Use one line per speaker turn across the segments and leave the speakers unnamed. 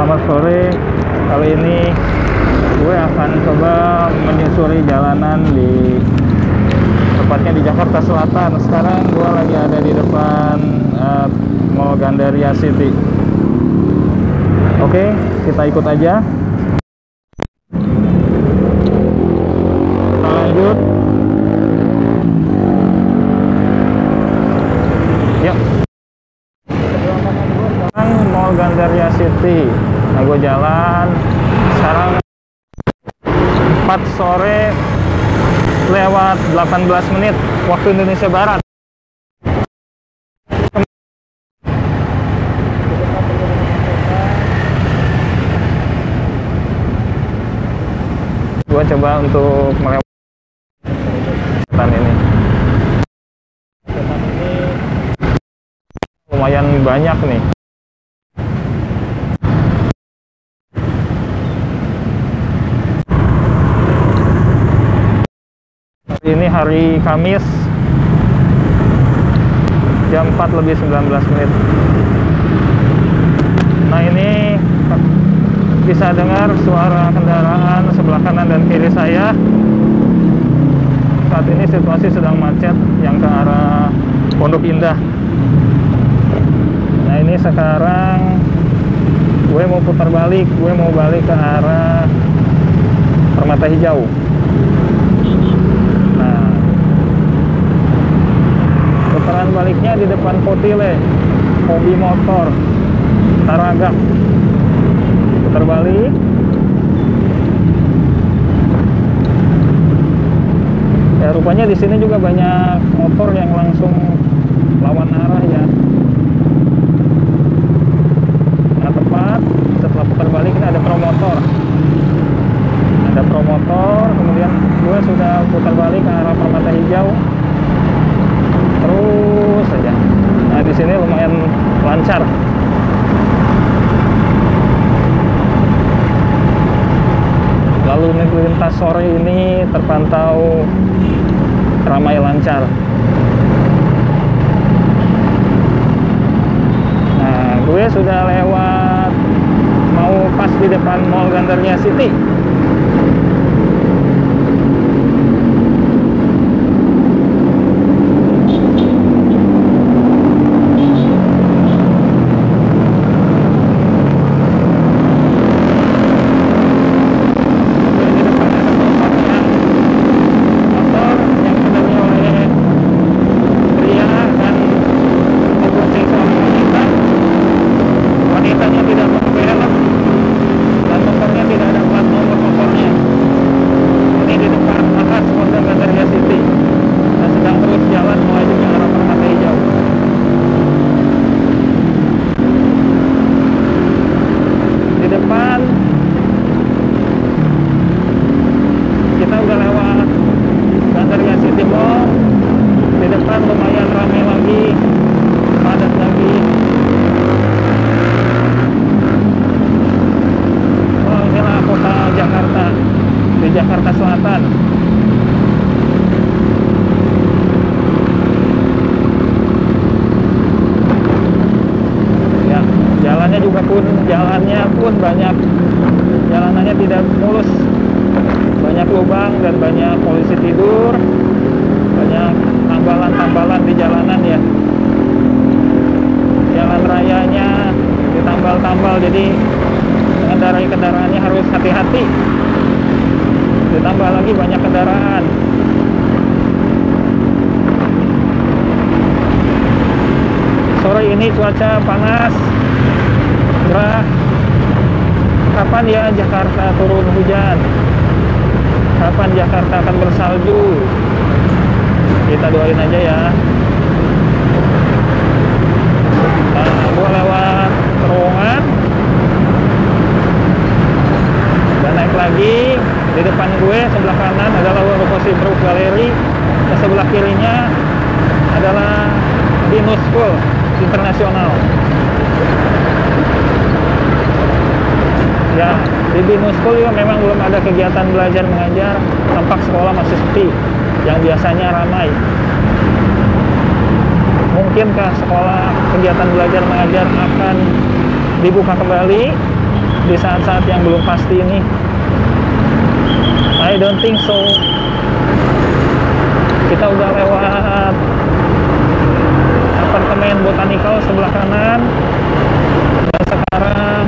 selamat sore. Kali ini gue akan coba menyusuri jalanan di tepatnya di Jakarta Selatan. Sekarang gue lagi ada di depan uh, Mall Gandaria City. Oke, kita ikut aja. Mall Gandaria City. Nah, gue jalan. Sekarang 4 sore lewat 18 menit waktu Indonesia Barat. Gue coba untuk melewati ini lumayan banyak nih. Hari ini hari Kamis jam 4 lebih 19 menit. Nah ini bisa dengar suara kendaraan sebelah kanan dan kiri saya. Saat ini situasi sedang macet yang ke arah Pondok Indah. Nah ini sekarang gue mau putar balik, gue mau balik ke arah Permata Hijau. Putaran baliknya di depan Potile, Hobi Motor, Taragak. Putar balik. Ya rupanya di sini juga banyak motor yang langsung lawan arah ya. Nah tepat setelah putar balik ini ada promotor. Ada promotor, kemudian gue sudah putar balik ke arah Permata Hijau. Terus saja. Nah di sini lumayan lancar. Lalu lintas sore ini terpantau ramai lancar. Nah, gue sudah lewat mau pas di depan Mall Gandaria City. Di depan ada tempatnya motor yang dikendarai oleh pria dan dikunci seorang wanita. Wanitanya tidak pakai helm dan motornya tidak ada plat nomor motornya. Ini di depan atas Polda Gandaria City dan sedang terus jalan menuju ke arah Permata Hijau. Di depan kita udah lewat Gandaria City Mall di depan lumayan ramai lagi padat lagi oh inilah kota Jakarta di Jakarta Selatan ya jalannya juga pun jalannya pun banyak. Jalanannya tidak mulus. Banyak lubang dan banyak polisi tidur. Banyak tambalan-tambalan di jalanan ya. Jalan rayanya ditambal-tambal jadi mengendarai kendaraannya harus hati-hati. Ditambah lagi banyak kendaraan. Sore ini cuaca panas gerah kapan ya Jakarta turun hujan? Kapan Jakarta akan bersalju? Kita doain aja ya. Nah, gua lewat terowongan. Dan naik lagi. Di depan gue sebelah kanan adalah Rokosi Brook Gallery dan sebelah kirinya adalah Binus School Internasional ya di Binus School juga memang belum ada kegiatan belajar mengajar. Tampak sekolah masih sepi yang biasanya ramai. Mungkinkah sekolah kegiatan belajar mengajar akan dibuka kembali di saat-saat yang belum pasti ini? I don't think so. Kita udah lewat apartemen botanikal sebelah kanan dan sekarang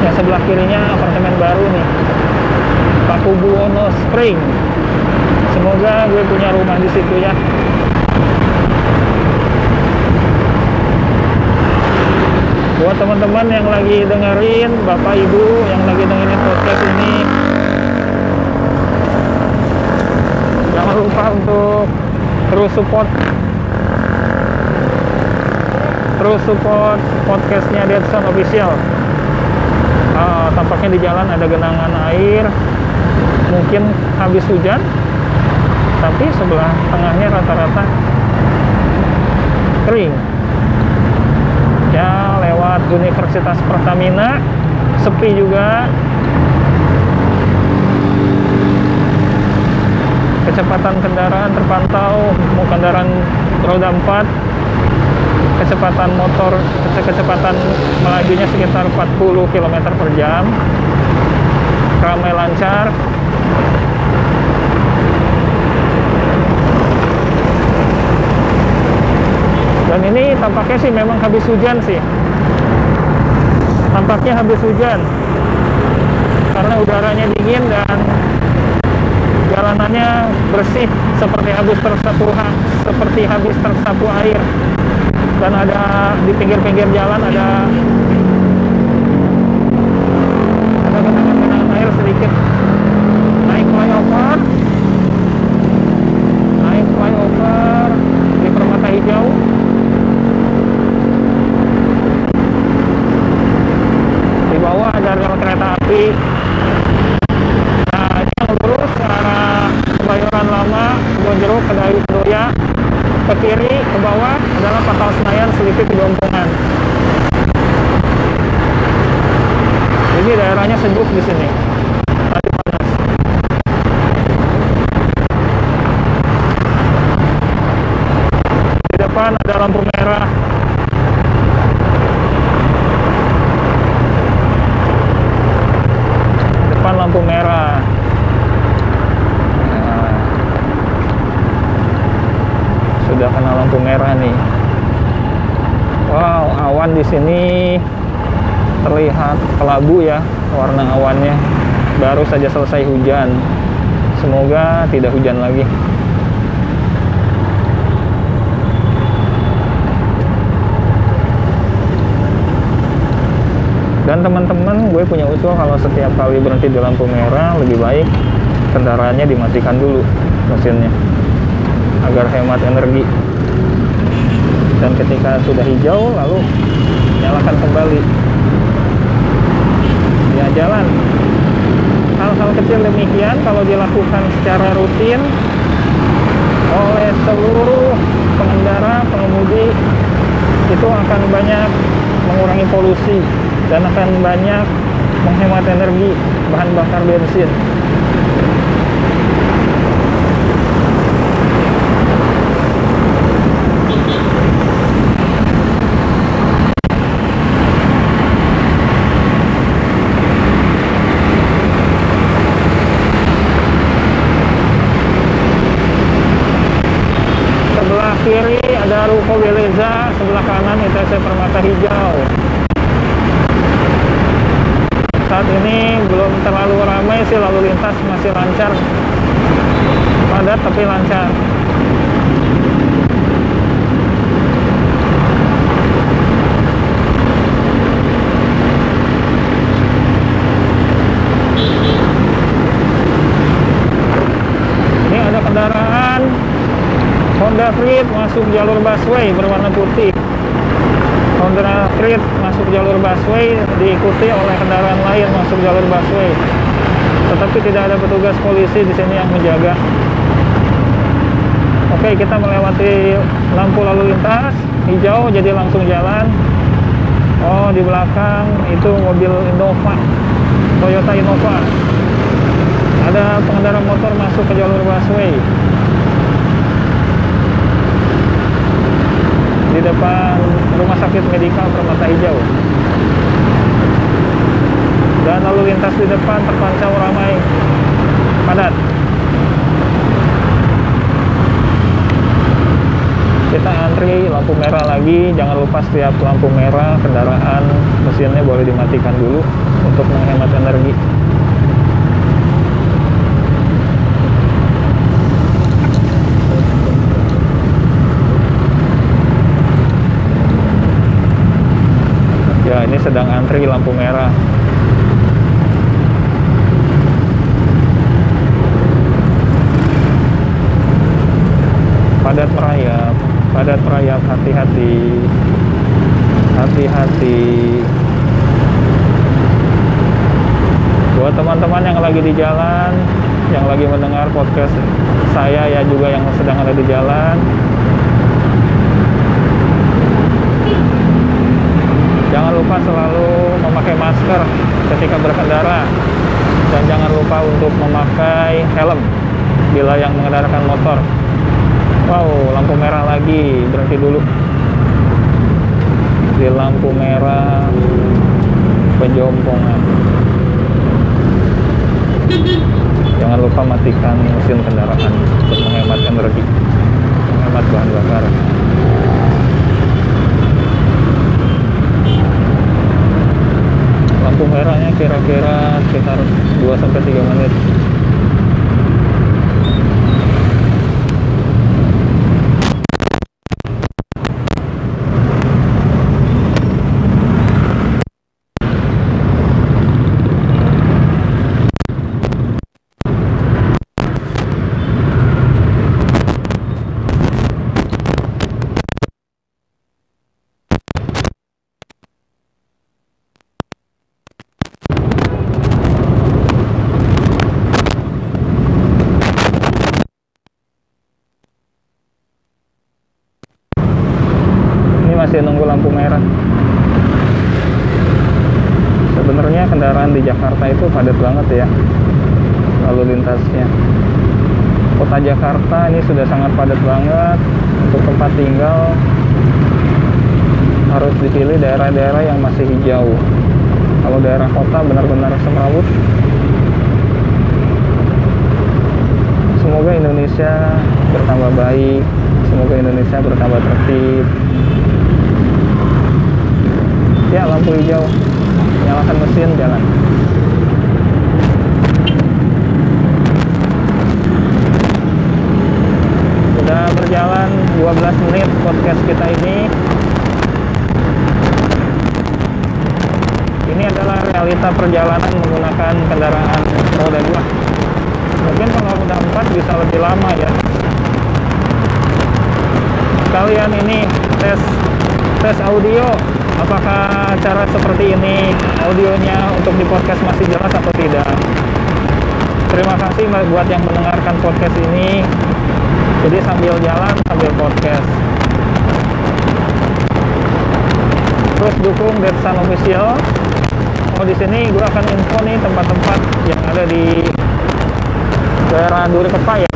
yang sebelah kirinya apartemen baru nih Pakubuwono Spring. Semoga gue punya rumah di situ ya. Buat teman-teman yang lagi dengerin bapak ibu yang lagi dengerin podcast ini jangan lupa untuk terus support. Terus support podcastnya Deadson Official. Uh, tampaknya di jalan ada genangan air mungkin habis hujan tapi sebelah tengahnya rata-rata kering. Ya lewat Universitas Pertamina sepi juga. Kecepatan kendaraan terpantau mau kendaraan roda 4 kecepatan motor kecepatan melajunya sekitar 40 km per jam ramai lancar. Dan ini tampaknya sih memang habis hujan sih. Tampaknya habis hujan. Karena udaranya dingin dan jalanannya bersih seperti habis tersapu seperti habis tersapu air. Dan ada di pinggir-pinggir jalan ada ada genangan air sedikit naik flyover. Naik flyover. Di permata hijau. Di bawah ada rel kereta api. Nah yang lurus arah Kebayoran Lama Kebonjeruk ke Dayu Kedoya ke kiri ke bawah adalah Pangkal Senayan Selipi Pedompongan jadi daerahnya sejuk di sini tadi panas di depan ada lampu merah depan lampu merah Nah, sudah kena lampu merah nih wow awan di sini terlihat kelabu ya warna awannya baru saja selesai hujan. Semoga tidak hujan lagi. Dan teman-teman gue punya usul kalau setiap kali berhenti di lampu merah lebih baik kendaraannya dimatikan dulu mesinnya agar hemat energi. Dan ketika sudah hijau lalu nyalakan kembali. Ya jalan hal-hal kecil demikian kalau dilakukan secara rutin oleh seluruh pengendara pengemudi itu akan banyak mengurangi polusi dan akan banyak menghemat energi bahan bakar bensin sebelah kiri ada Ruko Beleza, sebelah kanan ITC Permata Hijau. Saat ini belum terlalu ramai sih lalu lintas masih lancar. Padat tapi lancar. Ini ada kendaraan Freed masuk jalur busway berwarna putih. Honda Freed masuk jalur busway diikuti oleh kendaraan lain masuk jalur busway. Tetapi tidak ada petugas polisi di sini yang menjaga. Oke, kita melewati lampu lalu lintas hijau jadi langsung jalan. Oh, di belakang itu mobil Innova. Toyota Innova. Ada pengendara motor masuk ke jalur busway. Depan Rumah Sakit Medikal Permata Hijau. dan lalu lintas di depan terpantau ramai padat. Kita antri lampu merah lagi. Jangan lupa setiap lampu merah kendaraan mesinnya boleh dimatikan dulu untuk menghemat energi ya sedang antri lampu merah. Padat merayap padat merayap hati-hati. Hati-hati. Buat teman-teman yang lagi di jalan yang lagi mendengar podcast saya ya juga yang sedang ada di jalan jangan lupa selalu memakai masker ketika berkendara. Dan jangan lupa untuk memakai helm bila yang mengendaраkan motor. Wow lampu merah lagi. Berhenti dulu. Di lampu merah penjompongan. Jangan lupa matikan mesin kendaraan untuk menghemat energi menghemat bahan bakar lampu merahnya kira-kira sekitar 2-3 menit ini masih nunggu lampu merah sebenarnya kendaraan di Jakarta itu padat banget ya lalu lintasnya kota Jakarta ini sudah sangat padat banget untuk tempat tinggal harus dipilih daerah-daerah yang masih hijau kalau daerah kota benar-benar semrawut semoga Indonesia bertambah baik semoga Indonesia bertambah tertib. Ya lampu hijau nyalakan mesin jalan. Sudah berjalan 12 menit podcast kita ini. Ini adalah realita perjalanan menggunakan kendaraan roda 2 mungkin kalau roda 4 bisa lebih lama ya. Kalian ini tes tes audio apakah cara seperti ini? Audionya untuk di podcast masih jelas atau tidak? Terima kasih buat yang mendengarkan podcast ini. Jadi sambil jalan sambil podcast. Terus dukung Detsan Official. Oh di sini gue akan info nih tempat-tempat yang ada di daerah Duri Kepa ya?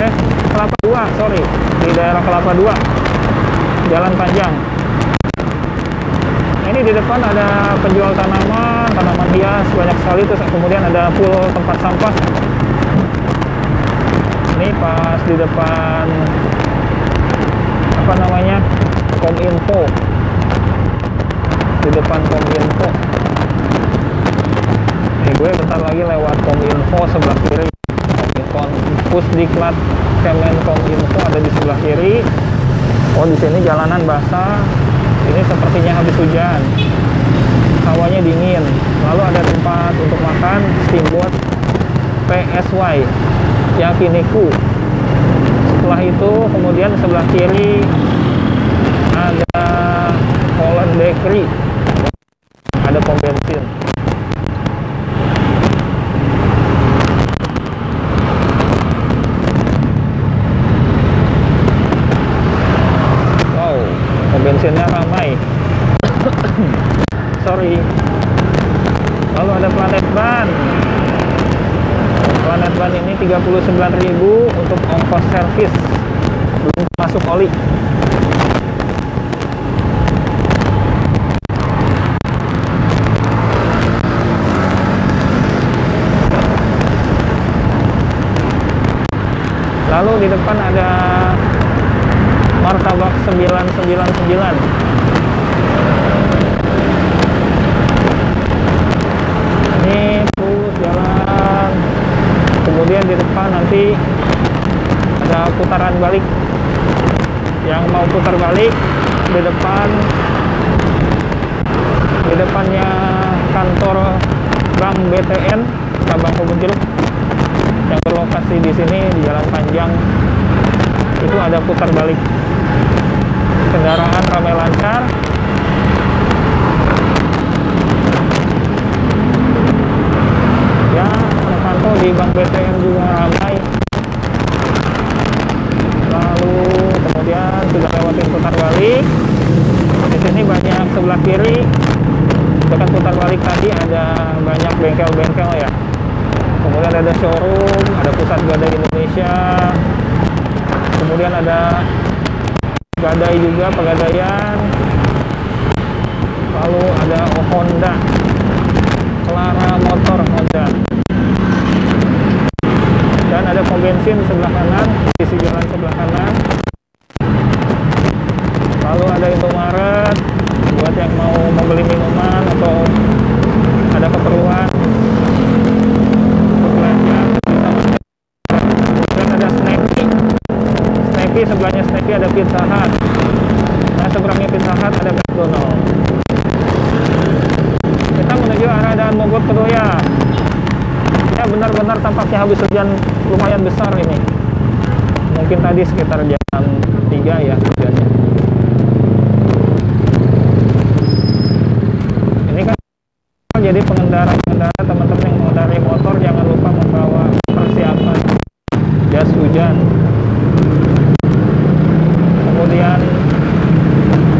Eh Kelapa 2 sorry. Di daerah Kelapa 2 jalan panjang. Ini di depan ada penjual tanaman tanaman hias banyak sekali. Terus kemudian ada pool tempat sampah. Ini pas di depan apa namanya kominfo. Di depan kominfo. Ini gue bentar lagi lewat kominfo sebelah kiri pusdiklat kemenkominfo ada di sebelah kiri. Oh di sini jalanan basah. Ini sepertinya habis hujan. Hawanya dingin. Lalu ada tempat untuk makan steamboat PSY yakiniku. Setelah itu kemudian sebelah kiri ada Holland Bakery 39.000 untuk ongkos servis. Belum masuk oli. Lalu di depan ada martabak 999 kemudian di depan nanti ada putaran balik. Yang mau putar balik di depan di depannya kantor Bank BTN cabang Kebun Jeruk. Yang berlokasi di sini di Jalan Panjang. Itu ada putar balik. Kendaraan ramai lancar ya terpantau di Bank BTN juga ramai. Lalu kemudian sudah lewatin putar balik. Di sini banyak sebelah kiri. Dekat putar balik tadi ada banyak bengkel-bengkel ya. Kemudian ada showroom ada pusat gadai Indonesia. Kemudian ada gadai juga pegadaian. Lalu ada Honda Clara Motor Dan bensin sebelah kanan sisi jalan sebelah kanan. Lalu ada Indomaret buat yang mau membeli minuman atau ada keperluan. Dan ada sebelahnya Snacky ada Pizza Hut. Nah seberangnya Pizza Hut ada McDonald kita menuju arah Daan Mogot Kedoya ya benar-benar tampaknya habis hujan lumayan besar ini. Mungkin tadi sekitar jam 3 ya hujannya. Ini kan jadi pengendara-pengendara teman-teman yang mengendarai motor jangan lupa membawa persiapan jas hujan kemudian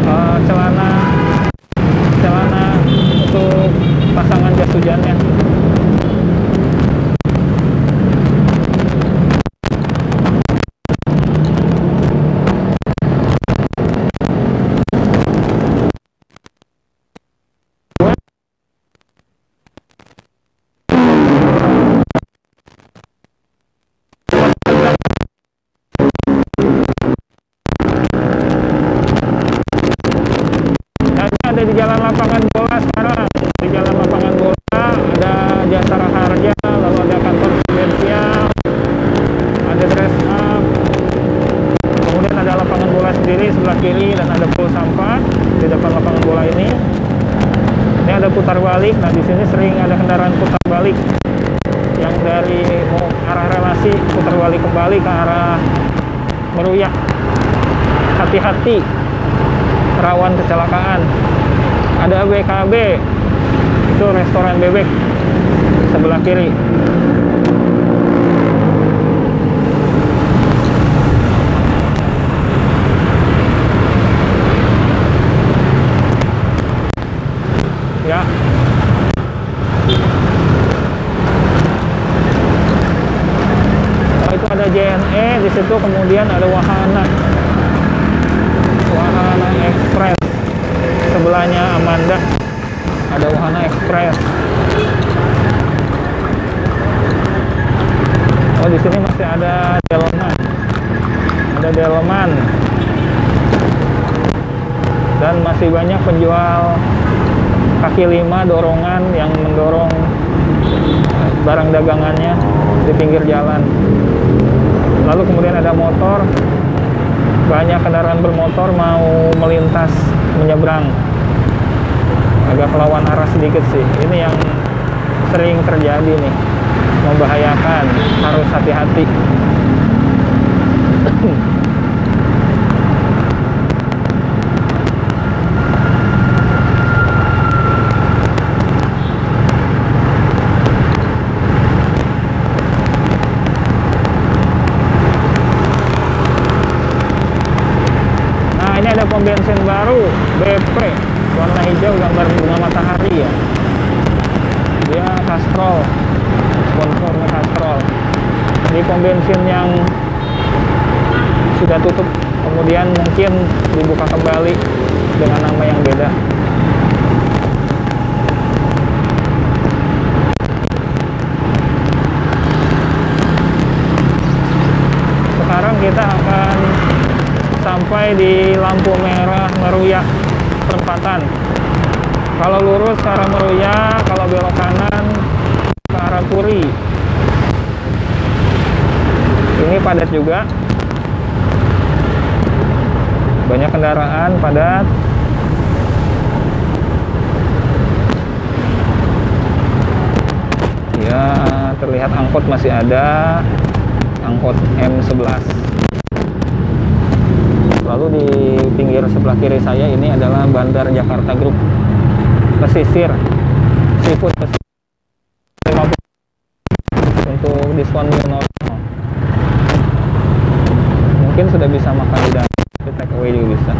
eh, celana celana untuk pasangan jas hujannya Nah, ini ada di Jalan Lapangan Bola sekarang. Di Jalan Lapangan Bola ada Jasara Harja, lalu ada kantor Prudensial, ada dress up, kemudian ada lapangan bola sendiri sebelah kiri dan ada pool sampah di depan lapangan bola ini. Ini ada putar balik. Nah di sini sering ada kendaraan putar balik yang dari arah relasi putar balik kembali ke arah Meruyak. Hati-hati rawan kecelakaan. Ada BKB, itu restoran bebek sebelah kiri. Ya. Oh, itu ada JNE, di situ kemudian ada wahana. Wahana Express. Sebelahnya Amanda ada Wahana Express. Oh, di sini masih ada Delman. Ada Delman. Dan masih banyak penjual kaki lima dorongan yang mendorong barang dagangannya di pinggir jalan. Lalu kemudian ada motor, banyak kendaraan bermotor mau melintas menyeberang. Agak melawan arah sedikit sih. Ini yang sering terjadi nih. Membahayakan. Harus hati-hati bensin baru BP warna hijau gambar bunga matahari ya. Dia Castrol, sponsornya Castrol. Ini pom bensin yang sudah tutup, kemudian mungkin dibuka kembali dengan nama yang beda. sampai di lampu merah Meruya perempatan. Kalau lurus ke arah Meruya kalau belok kanan ke arah Puri. Ini padat juga. Banyak kendaraan padat. Ya terlihat angkot masih ada. Angkot M11 lalu di pinggir sebelah kiri saya ini adalah Bandar Jakarta Group. Pesisir seafood pesisir. 50 untuk diskon new mungkin sudah bisa makan di dalam tapi take away juga bisa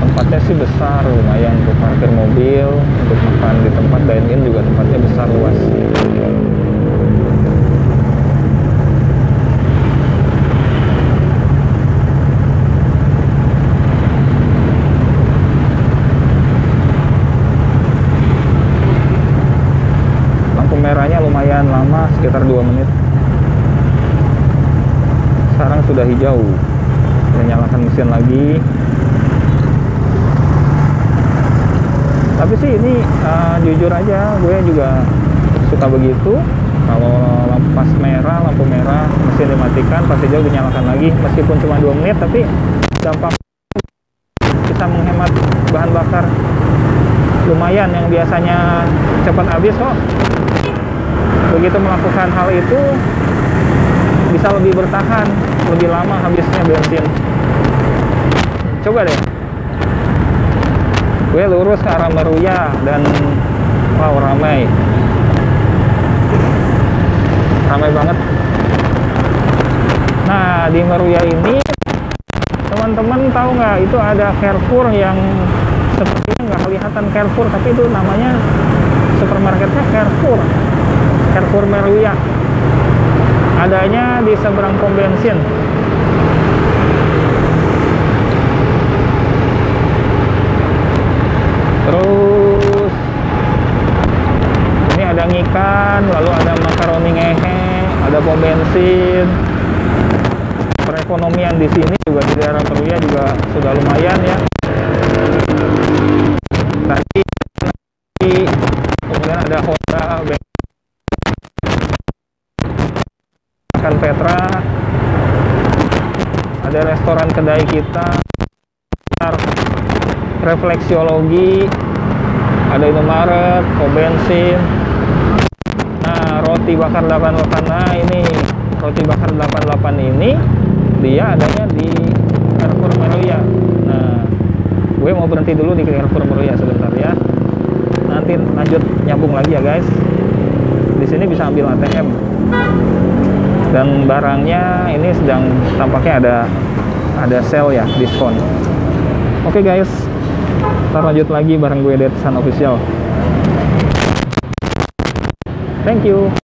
tempatnya sih besar lumayan untuk parkir mobil untuk makan di tempat dine in juga tempatnya besar luas lampu merahnya lumayan lama sekitar 2 menit hijau saya nyalakan mesin lagi. Tapi sih ini uh, jujur aja gue juga suka begitu. Kalau lampu pas merah lampu merah mesin dimatikan pas hijau dinyalakan lagi. Meskipun cuma 2 menit tapi dampak bisa menghemat bahan bakar. Lumayan yang biasanya cepat habis kok. Begitu melakukan hal itu bisa lebih bertahan lebih lama habisnya bensin. Coba deh. Gue lurus ke arah Meruya dan wow ramai. Ramai banget. Nah di Meruya ini teman-teman tahu nggak itu ada Carrefour yang sepertinya nggak kelihatan Carrefour tapi itu namanya supermarketnya Carrefour. Carrefour Meruya adanya di seberang pom bensin terus ini ada ngikan lalu ada makaroni ngehe ada pom bensin. Perekonomian di sini juga di daerah Meruya juga sudah lumayan ya tadi kemudian ada Honda makan Petra restoran kedai kita refleksiologi ada Indomaret, pom bensin nah roti bakar 88 nah ini roti bakar 88 ini dia adanya di Carrefour Meruya. Nah gue mau berhenti dulu di Carrefour Meruya sebentar ya. Nanti lanjut nyambung lagi ya guys. Di sini bisa ambil ATM dan barangnya ini sedang tampaknya ada ada sale ya diskon. Oke okay guys. Kita lanjut lagi bareng gue Detsan Official. Thank you